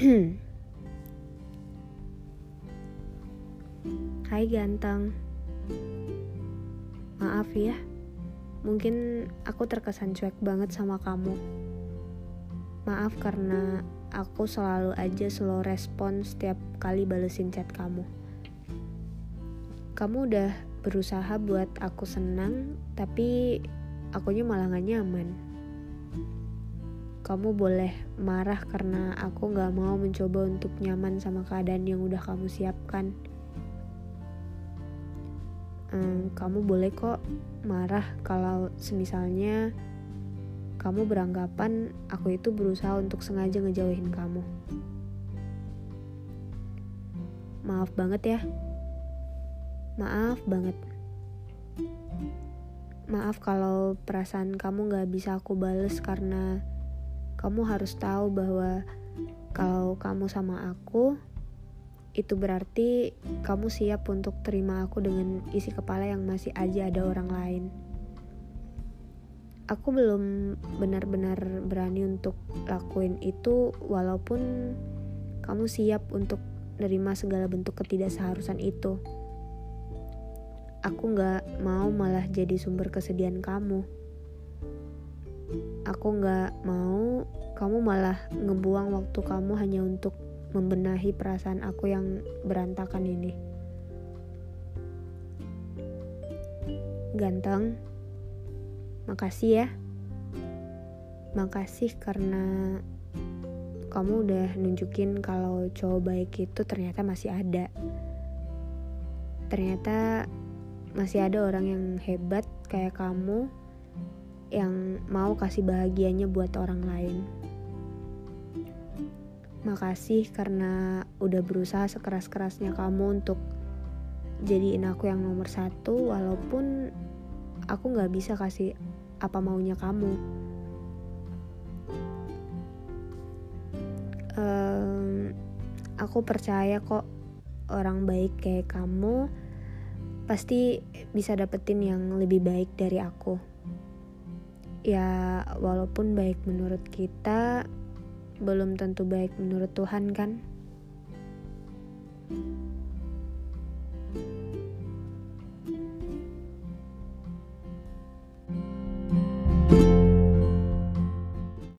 Hai ganteng. Maaf ya Mungkin aku terkesan cuek banget sama kamu. Maaf karena aku selalu aja slow respon setiap kali balesin chat kamu. Kamu udah berusaha buat aku senang Tapi akunya malah gak nyaman. Kamu boleh marah karena aku gak mau mencoba untuk nyaman sama keadaan yang udah kamu siapkan. Hmm, kamu boleh kok marah kalau semisalnya kamu beranggapan aku itu berusaha untuk sengaja ngejauhin kamu. Maaf banget ya. Maaf banget. Maaf kalau perasaan kamu gak bisa aku bales karena kamu harus tahu bahwa kalau kamu sama aku, itu berarti kamu siap untuk terima aku dengan isi kepala yang masih aja ada orang lain. Aku belum benar-benar berani untuk lakuin itu walaupun kamu siap untuk nerima segala bentuk ketidakseharusan itu. Aku gak mau malah jadi sumber kesedihan kamu. Aku gak mau kamu malah ngebuang waktu kamu hanya untuk membenahi perasaan aku yang berantakan ini. Ganteng, makasih ya. Makasih karena kamu udah nunjukin kalau cowok baik itu ternyata masih ada. Ternyata masih ada orang yang hebat kayak kamu yang mau kasih bahagianya buat orang lain. Makasih karena udah berusaha sekeras-kerasnya kamu untuk jadiin aku yang nomor satu walaupun aku gak bisa kasih apa maunya kamu. Um, aku percaya kok orang baik kayak kamu pasti bisa dapetin yang lebih baik dari aku. Ya, walaupun baik menurut kita, belum tentu baik menurut Tuhan kan?